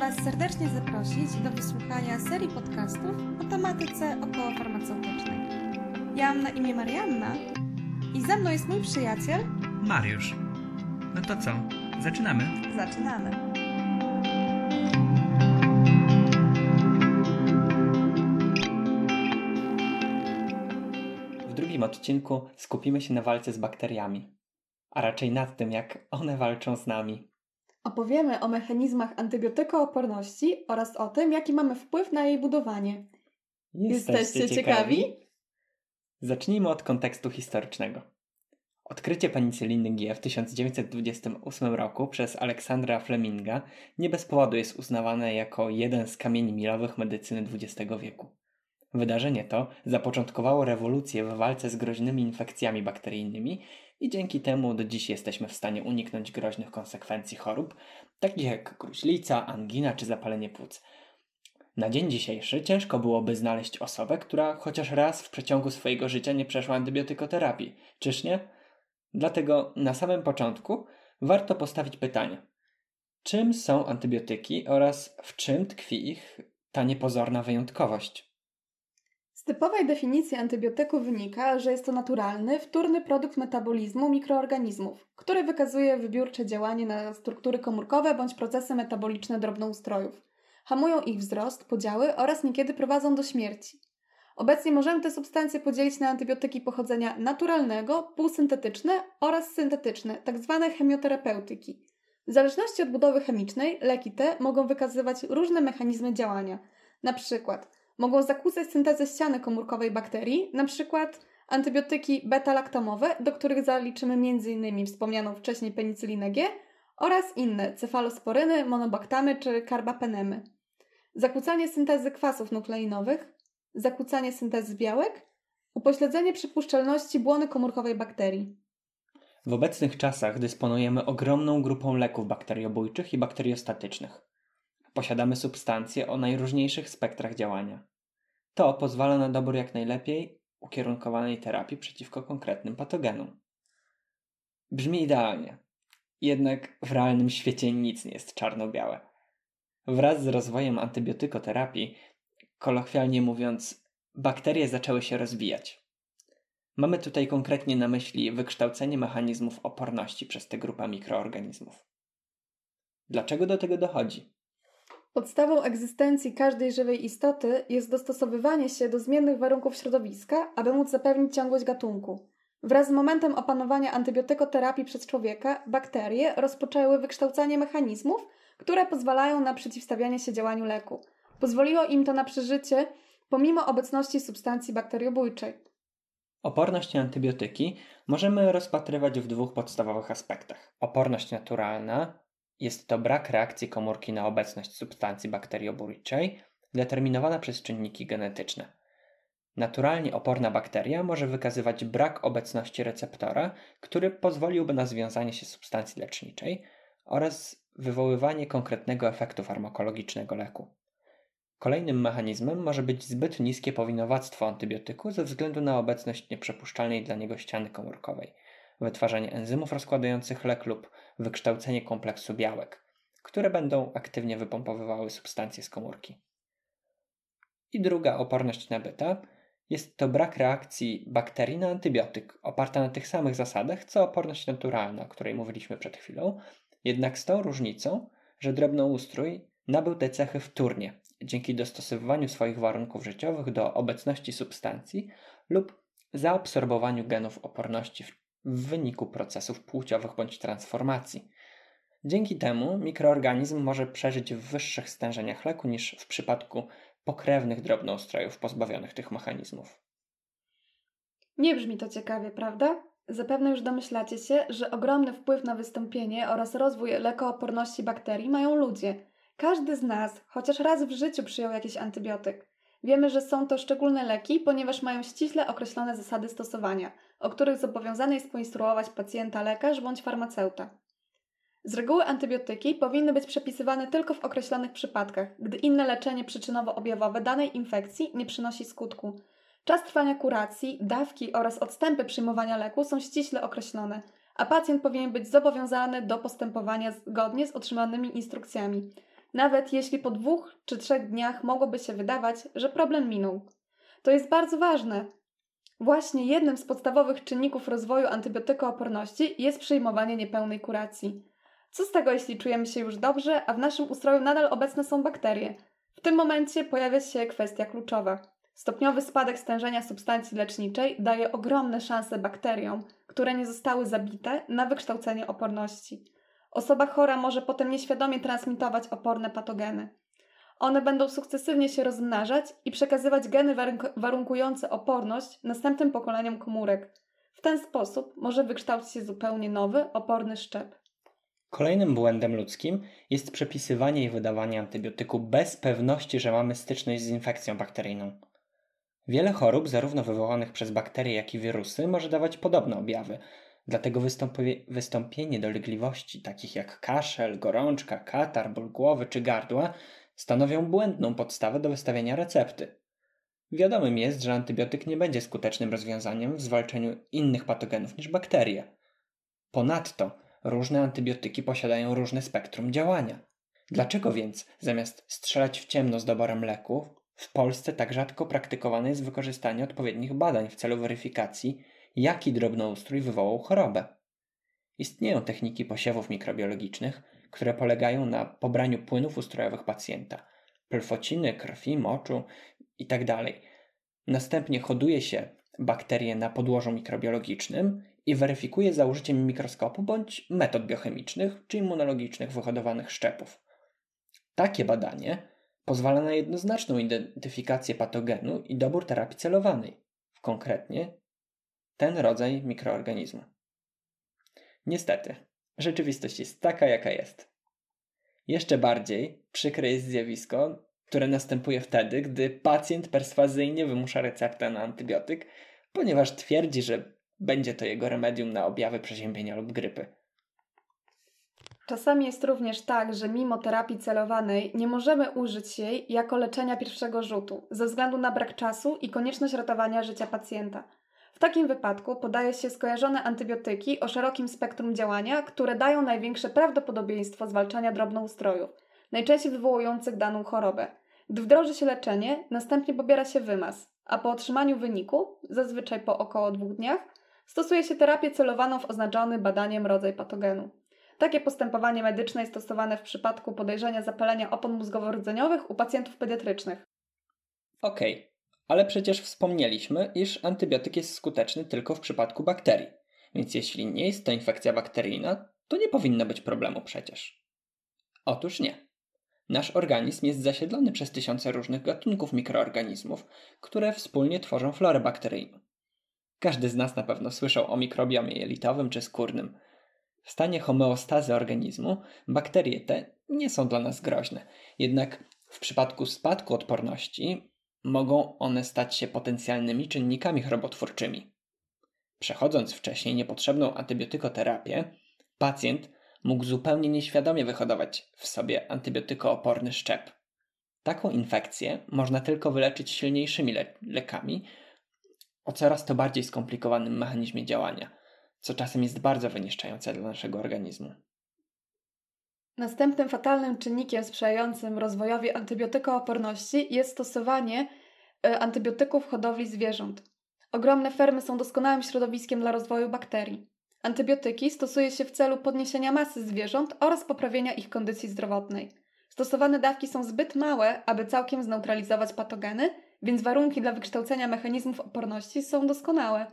Was serdecznie zaprosić do wysłuchania serii podcastów o tematyce okołofarmaceutycznej. Ja mam na imię Marianna i ze mną jest mój przyjaciel Mariusz. No to co? Zaczynamy? Zaczynamy. W drugim odcinku skupimy się na walce z bakteriami, a raczej nad tym, jak one walczą z nami. Opowiemy o mechanizmach antybiotykooporności oraz o tym, jaki mamy wpływ na jej budowanie. Jesteście ciekawi? Zacznijmy od kontekstu historycznego. Odkrycie penicyliny G w 1928 roku przez Aleksandra Fleminga nie bez powodu jest uznawane jako jeden z kamieni milowych medycyny XX wieku. Wydarzenie to zapoczątkowało rewolucję w walce z groźnymi infekcjami bakteryjnymi i dzięki temu do dziś jesteśmy w stanie uniknąć groźnych konsekwencji chorób, takich jak gruźlica, angina czy zapalenie płuc. Na dzień dzisiejszy ciężko byłoby znaleźć osobę, która chociaż raz w przeciągu swojego życia nie przeszła antybiotykoterapii, czyż nie? Dlatego na samym początku warto postawić pytanie: czym są antybiotyki oraz w czym tkwi ich ta niepozorna wyjątkowość? Z typowej definicji antybiotyku wynika, że jest to naturalny, wtórny produkt metabolizmu mikroorganizmów, który wykazuje wybiórcze działanie na struktury komórkowe bądź procesy metaboliczne drobnoustrojów. Hamują ich wzrost, podziały oraz niekiedy prowadzą do śmierci. Obecnie możemy te substancje podzielić na antybiotyki pochodzenia naturalnego, półsyntetyczne oraz syntetyczne, tzw. Tak chemioterapeutyki. W zależności od budowy chemicznej, leki te mogą wykazywać różne mechanizmy działania. Na przykład mogą zakłócać syntezę ściany komórkowej bakterii, przykład antybiotyki beta-laktamowe, do których zaliczymy m.in. wspomnianą wcześniej penicylinę G oraz inne cefalosporyny, monobaktamy czy karbapenemy. Zakłócanie syntezy kwasów nukleinowych, zakłócanie syntezy białek, upośledzenie przypuszczalności błony komórkowej bakterii. W obecnych czasach dysponujemy ogromną grupą leków bakteriobójczych i bakteriostatycznych. Posiadamy substancje o najróżniejszych spektrach działania. To pozwala na dobór jak najlepiej ukierunkowanej terapii przeciwko konkretnym patogenom. Brzmi idealnie, jednak w realnym świecie nic nie jest czarno-białe. Wraz z rozwojem antybiotykoterapii, kolokwialnie mówiąc, bakterie zaczęły się rozwijać. Mamy tutaj konkretnie na myśli wykształcenie mechanizmów oporności przez tę grupę mikroorganizmów. Dlaczego do tego dochodzi? Podstawą egzystencji każdej żywej istoty jest dostosowywanie się do zmiennych warunków środowiska, aby móc zapewnić ciągłość gatunku. Wraz z momentem opanowania antybiotykoterapii przez człowieka, bakterie rozpoczęły wykształcanie mechanizmów, które pozwalają na przeciwstawianie się działaniu leku. Pozwoliło im to na przeżycie pomimo obecności substancji bakteriobójczej. Oporność na antybiotyki możemy rozpatrywać w dwóch podstawowych aspektach. Oporność naturalna jest to brak reakcji komórki na obecność substancji bakteriobójczej, determinowana przez czynniki genetyczne. Naturalnie oporna bakteria może wykazywać brak obecności receptora, który pozwoliłby na związanie się substancji leczniczej oraz wywoływanie konkretnego efektu farmakologicznego leku. Kolejnym mechanizmem może być zbyt niskie powinowactwo antybiotyku ze względu na obecność nieprzepuszczalnej dla niego ściany komórkowej, wytwarzanie enzymów rozkładających lek lub wykształcenie kompleksu białek, które będą aktywnie wypompowywały substancje z komórki. I druga oporność nabyta jest to brak reakcji bakterii na antybiotyk, oparta na tych samych zasadach co oporność naturalna, o której mówiliśmy przed chwilą, jednak z tą różnicą, że drobnoustrój nabył te cechy wtórnie, dzięki dostosowywaniu swoich warunków życiowych do obecności substancji lub zaabsorbowaniu genów oporności w w wyniku procesów płciowych bądź transformacji. Dzięki temu mikroorganizm może przeżyć w wyższych stężeniach leku niż w przypadku pokrewnych drobnoustrojów pozbawionych tych mechanizmów. Nie brzmi to ciekawie, prawda? Zapewne już domyślacie się, że ogromny wpływ na wystąpienie oraz rozwój lekooporności bakterii mają ludzie. Każdy z nas chociaż raz w życiu przyjął jakiś antybiotyk. Wiemy, że są to szczególne leki, ponieważ mają ściśle określone zasady stosowania, o których zobowiązany jest poinstruować pacjenta lekarz bądź farmaceuta. Z reguły antybiotyki powinny być przepisywane tylko w określonych przypadkach, gdy inne leczenie przyczynowo-objawowe danej infekcji nie przynosi skutku. Czas trwania kuracji, dawki oraz odstępy przyjmowania leku są ściśle określone, a pacjent powinien być zobowiązany do postępowania zgodnie z otrzymanymi instrukcjami. Nawet jeśli po dwóch czy trzech dniach mogłoby się wydawać, że problem minął. To jest bardzo ważne. Właśnie jednym z podstawowych czynników rozwoju antybiotykooporności jest przyjmowanie niepełnej kuracji. Co z tego, jeśli czujemy się już dobrze, a w naszym ustroju nadal obecne są bakterie? W tym momencie pojawia się kwestia kluczowa. Stopniowy spadek stężenia substancji leczniczej daje ogromne szanse bakteriom, które nie zostały zabite, na wykształcenie oporności. Osoba chora może potem nieświadomie transmitować oporne patogeny. One będą sukcesywnie się rozmnażać i przekazywać geny warunkujące oporność następnym pokoleniom komórek. W ten sposób może wykształcić się zupełnie nowy, oporny szczep. Kolejnym błędem ludzkim jest przepisywanie i wydawanie antybiotyku bez pewności, że mamy styczność z infekcją bakteryjną. Wiele chorób, zarówno wywołanych przez bakterie, jak i wirusy, może dawać podobne objawy. Dlatego wystąpienie dolegliwości takich jak kaszel, gorączka, katar, ból głowy czy gardła stanowią błędną podstawę do wystawienia recepty. Wiadomym jest, że antybiotyk nie będzie skutecznym rozwiązaniem w zwalczaniu innych patogenów niż bakterie. Ponadto różne antybiotyki posiadają różne spektrum działania. Dlaczego więc zamiast strzelać w ciemno z doborem leków, w Polsce tak rzadko praktykowane jest wykorzystanie odpowiednich badań w celu weryfikacji, jaki drobnoustrój wywołał chorobę? Istnieją techniki posiewów mikrobiologicznych, które polegają na pobraniu płynów ustrojowych pacjenta, plfociny, krwi, moczu itd. Tak Następnie hoduje się bakterie na podłożu mikrobiologicznym i weryfikuje za użyciem mikroskopu bądź metod biochemicznych czy immunologicznych wyhodowanych szczepów. Takie badanie pozwala na jednoznaczną identyfikację patogenu i dobór terapii celowanej, w konkretnie ten rodzaj mikroorganizmu. Niestety, rzeczywistość jest taka, jaka jest. Jeszcze bardziej przykre jest zjawisko, które następuje wtedy, gdy pacjent perswazyjnie wymusza receptę na antybiotyk, ponieważ twierdzi, że będzie to jego remedium na objawy przeziębienia lub grypy. Czasami jest również tak, że mimo terapii celowanej nie możemy użyć jej jako leczenia pierwszego rzutu, ze względu na brak czasu i konieczność ratowania życia pacjenta. W takim wypadku podaje się skojarzone antybiotyki o szerokim spektrum działania, które dają największe prawdopodobieństwo zwalczania drobnoustrojów, najczęściej wywołujących daną chorobę. Gdy wdroży się leczenie, następnie pobiera się wymaz, a po otrzymaniu wyniku, zazwyczaj po około dwóch dniach, stosuje się terapię celowaną w oznaczony badaniem rodzaj patogenu. Takie postępowanie medyczne jest stosowane w przypadku podejrzenia zapalenia opon mózgowo-rdzeniowych u pacjentów pediatrycznych. Okej, okay. Ale przecież wspomnieliśmy, iż antybiotyk jest skuteczny tylko w przypadku bakterii. Więc jeśli nie jest to infekcja bakteryjna, to nie powinno być problemu przecież. Otóż nie. Nasz organizm jest zasiedlony przez tysiące różnych gatunków mikroorganizmów, które wspólnie tworzą florę bakteryjną. Każdy z nas na pewno słyszał o mikrobiomie jelitowym czy skórnym. W stanie homeostazy organizmu bakterie te nie są dla nas groźne, jednak w przypadku spadku odporności mogą one stać się potencjalnymi czynnikami chorobotwórczymi. Przechodząc wcześniej niepotrzebną antybiotykoterapię, pacjent mógł zupełnie nieświadomie wyhodować w sobie antybiotykooporny szczep. Taką infekcję można tylko wyleczyć silniejszymi le lekami o coraz to bardziej skomplikowanym mechanizmie działania, co czasem jest bardzo wyniszczające dla naszego organizmu. Następnym fatalnym czynnikiem sprzyjającym rozwojowi antybiotykooporności jest stosowanie e, antybiotyków w hodowli zwierząt. Ogromne fermy są doskonałym środowiskiem dla rozwoju bakterii. Antybiotyki stosuje się w celu podniesienia masy zwierząt oraz poprawienia ich kondycji zdrowotnej. Stosowane dawki są zbyt małe, aby całkiem zneutralizować patogeny, więc warunki dla wykształcenia mechanizmów oporności są doskonałe.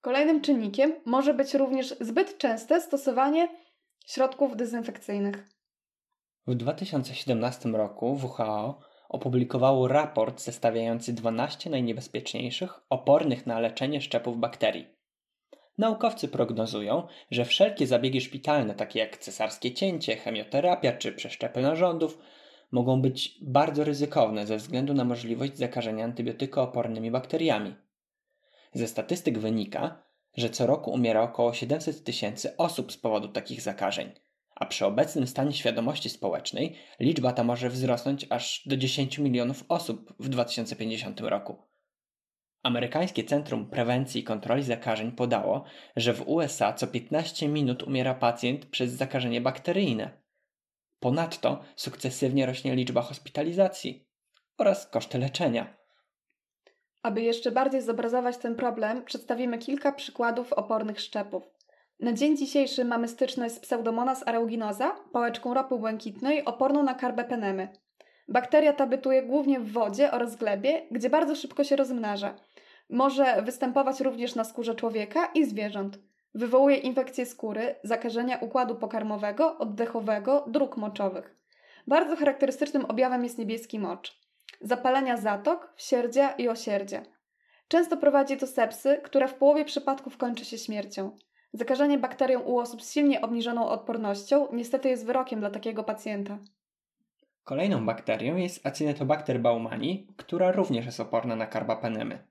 Kolejnym czynnikiem może być również zbyt częste stosowanie środków dezynfekcyjnych. W 2017 roku WHO opublikowało raport zestawiający 12 najniebezpieczniejszych opornych na leczenie szczepów bakterii. Naukowcy prognozują, że wszelkie zabiegi szpitalne, takie jak cesarskie cięcie, chemioterapia czy przeszczepy narządów, mogą być bardzo ryzykowne ze względu na możliwość zakażenia antybiotykoopornymi bakteriami. Ze statystyk wynika, że co roku umiera około 700 tysięcy osób z powodu takich zakażeń, a przy obecnym stanie świadomości społecznej liczba ta może wzrosnąć aż do 10 milionów osób w 2050 roku. Amerykańskie Centrum Prewencji i Kontroli Zakażeń podało, że w USA co 15 minut umiera pacjent przez zakażenie bakteryjne. Ponadto sukcesywnie rośnie liczba hospitalizacji oraz koszty leczenia. Aby jeszcze bardziej zobrazować ten problem, przedstawimy kilka przykładów opornych szczepów. Na dzień dzisiejszy mamy styczność z Pseudomonas aeruginosa, pałeczką ropy błękitnej oporną na karbapenemy. Bakteria ta bytuje głównie w wodzie oraz glebie, gdzie bardzo szybko się rozmnaża. Może występować również na skórze człowieka i zwierząt. Wywołuje infekcje skóry, zakażenia układu pokarmowego, oddechowego, dróg moczowych. Bardzo charakterystycznym objawem jest niebieski mocz. Zapalenia zatok, wsierdzia i osierdzia. Często prowadzi do sepsy, która w połowie przypadków kończy się śmiercią. Zakażenie bakterią u osób z silnie obniżoną odpornością niestety jest wyrokiem dla takiego pacjenta. Kolejną bakterią jest Acinetobacter baumani, która również jest oporna na karbapenemy.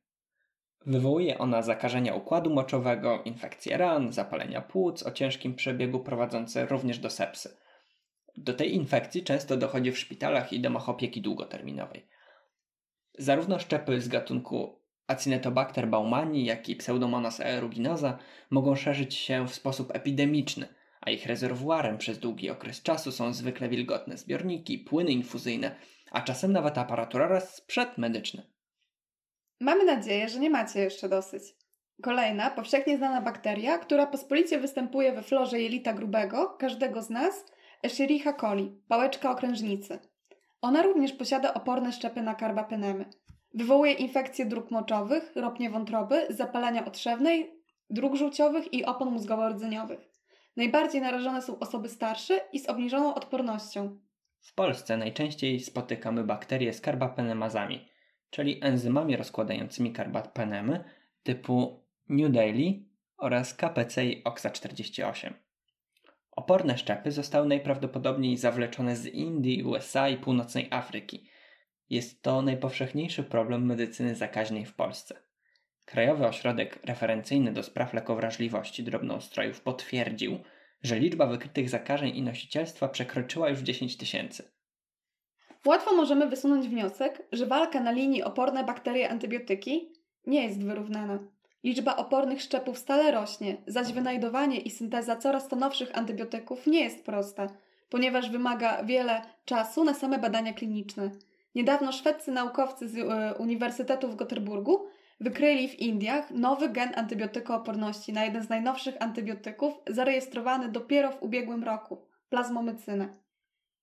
Wywołuje ona zakażenia układu moczowego, infekcje ran, zapalenia płuc o ciężkim przebiegu prowadzące również do sepsy. Do tej infekcji często dochodzi w szpitalach i domach opieki długoterminowej. Zarówno szczepy z gatunku Acinetobacter baumani, jak i Pseudomonas aeruginosa mogą szerzyć się w sposób epidemiczny, a ich rezerwuarem przez długi okres czasu są zwykle wilgotne zbiorniki, płyny infuzyjne, a czasem nawet aparatura oraz sprzęt medyczny. Mamy nadzieję, że nie macie jeszcze dosyć. Kolejna, powszechnie znana bakteria, która pospolicie występuje we florze jelita grubego każdego z nas, Escherichia coli, pałeczka okrężnicy. Ona również posiada oporne szczepy na karbapenemy. Wywołuje infekcje dróg moczowych, ropnie wątroby, zapalenia otrzewnej, dróg żółciowych i opon mózgowo-rdzeniowych. Najbardziej narażone są osoby starsze i z obniżoną odpornością. W Polsce najczęściej spotykamy bakterie z karbapenemazami, czyli enzymami rozkładającymi karbapenemy typu New Daily oraz KPCI OXA48. Oporne szczepy zostały najprawdopodobniej zawleczone z Indii, USA i północnej Afryki. Jest to najpowszechniejszy problem medycyny zakaźnej w Polsce. Krajowy Ośrodek Referencyjny do Spraw Lekowrażliwości Drobnoustrojów potwierdził, że liczba wykrytych zakażeń i nosicielstwa przekroczyła już 10 tysięcy. Łatwo możemy wysunąć wniosek, że walka na linii oporne bakterie antybiotyki nie jest wyrównana. Liczba opornych szczepów stale rośnie, zaś wynajdowanie i synteza coraz to nowszych antybiotyków nie jest prosta, ponieważ wymaga wiele czasu na same badania kliniczne. Niedawno szwedzcy naukowcy z e, Uniwersytetu w Gotemburgu wykryli w Indiach nowy gen antybiotykooporności na jeden z najnowszych antybiotyków, zarejestrowany dopiero w ubiegłym roku plazmomycynę.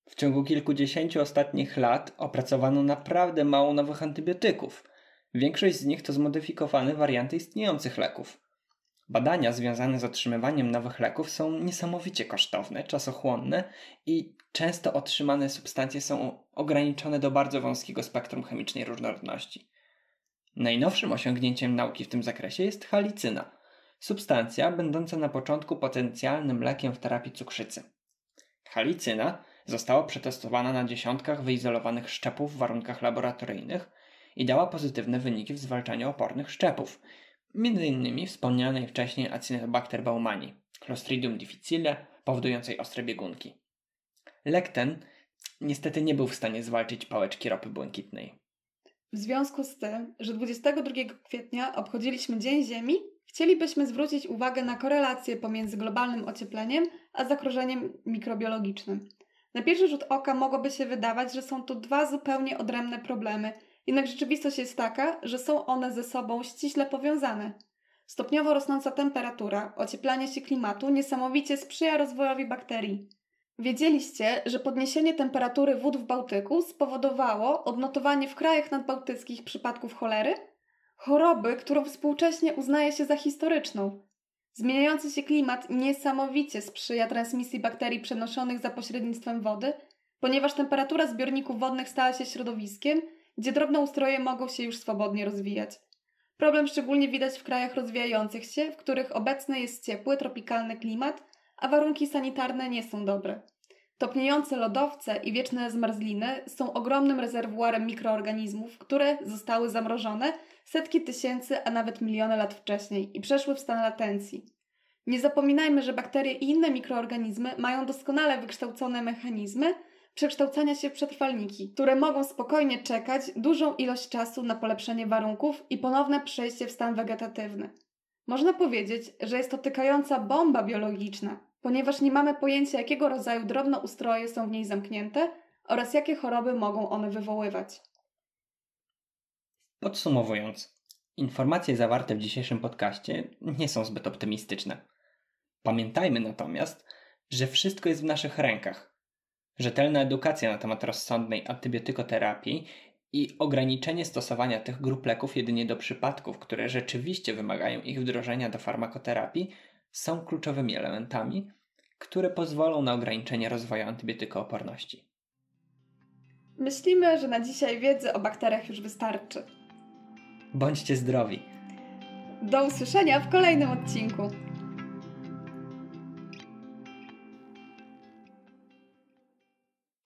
W ciągu kilkudziesięciu ostatnich lat opracowano naprawdę mało nowych antybiotyków. Większość z nich to zmodyfikowane warianty istniejących leków. Badania związane z otrzymywaniem nowych leków są niesamowicie kosztowne, czasochłonne i często otrzymane substancje są ograniczone do bardzo wąskiego spektrum chemicznej różnorodności. Najnowszym osiągnięciem nauki w tym zakresie jest halicyna, substancja będąca na początku potencjalnym lekiem w terapii cukrzycy. Halicyna została przetestowana na dziesiątkach wyizolowanych szczepów w warunkach laboratoryjnych i dała pozytywne wyniki w zwalczaniu opornych szczepów, m.in. wspomnianej wcześniej Acinetobacter baumani, Clostridium difficile, powodującej ostre biegunki. Lek ten niestety nie był w stanie zwalczyć pałeczki ropy błękitnej. W związku z tym, że 22 kwietnia obchodziliśmy Dzień Ziemi, chcielibyśmy zwrócić uwagę na korelację pomiędzy globalnym ociepleniem a zagrożeniem mikrobiologicznym. Na pierwszy rzut oka mogłoby się wydawać, że są to dwa zupełnie odrębne problemy, jednak rzeczywistość jest taka, że są one ze sobą ściśle powiązane. Stopniowo rosnąca temperatura, ocieplanie się klimatu niesamowicie sprzyja rozwojowi bakterii. Wiedzieliście, że podniesienie temperatury wód w Bałtyku spowodowało odnotowanie w krajach nadbałtyckich przypadków cholery? Choroby, którą współcześnie uznaje się za historyczną. Zmieniający się klimat niesamowicie sprzyja transmisji bakterii przenoszonych za pośrednictwem wody, ponieważ temperatura zbiorników wodnych stała się środowiskiem, gdzie drobnoustroje mogą się już swobodnie rozwijać. Problem szczególnie widać w krajach rozwijających się, w których obecny jest ciepły, tropikalny klimat, a warunki sanitarne nie są dobre. Topniejące lodowce i wieczne zmarzliny są ogromnym rezerwuarem mikroorganizmów, które zostały zamrożone setki tysięcy, a nawet miliony lat wcześniej i przeszły w stan latencji. Nie zapominajmy, że bakterie i inne mikroorganizmy mają doskonale wykształcone mechanizmy przekształcania się w przetrwalniki, które mogą spokojnie czekać dużą ilość czasu na polepszenie warunków i ponowne przejście w stan wegetatywny. Można powiedzieć, że jest to tykająca bomba biologiczna, ponieważ nie mamy pojęcia, jakiego rodzaju drobnoustroje są w niej zamknięte oraz jakie choroby mogą one wywoływać. Podsumowując, informacje zawarte w dzisiejszym podcaście nie są zbyt optymistyczne. Pamiętajmy natomiast, że wszystko jest w naszych rękach. Rzetelna edukacja na temat rozsądnej antybiotykoterapii i ograniczenie stosowania tych grup leków jedynie do przypadków, które rzeczywiście wymagają ich wdrożenia do farmakoterapii, są kluczowymi elementami, które pozwolą na ograniczenie rozwoju antybiotykooporności. Myślimy, że na dzisiaj wiedzy o bakteriach już wystarczy. Bądźcie zdrowi. Do usłyszenia w kolejnym odcinku.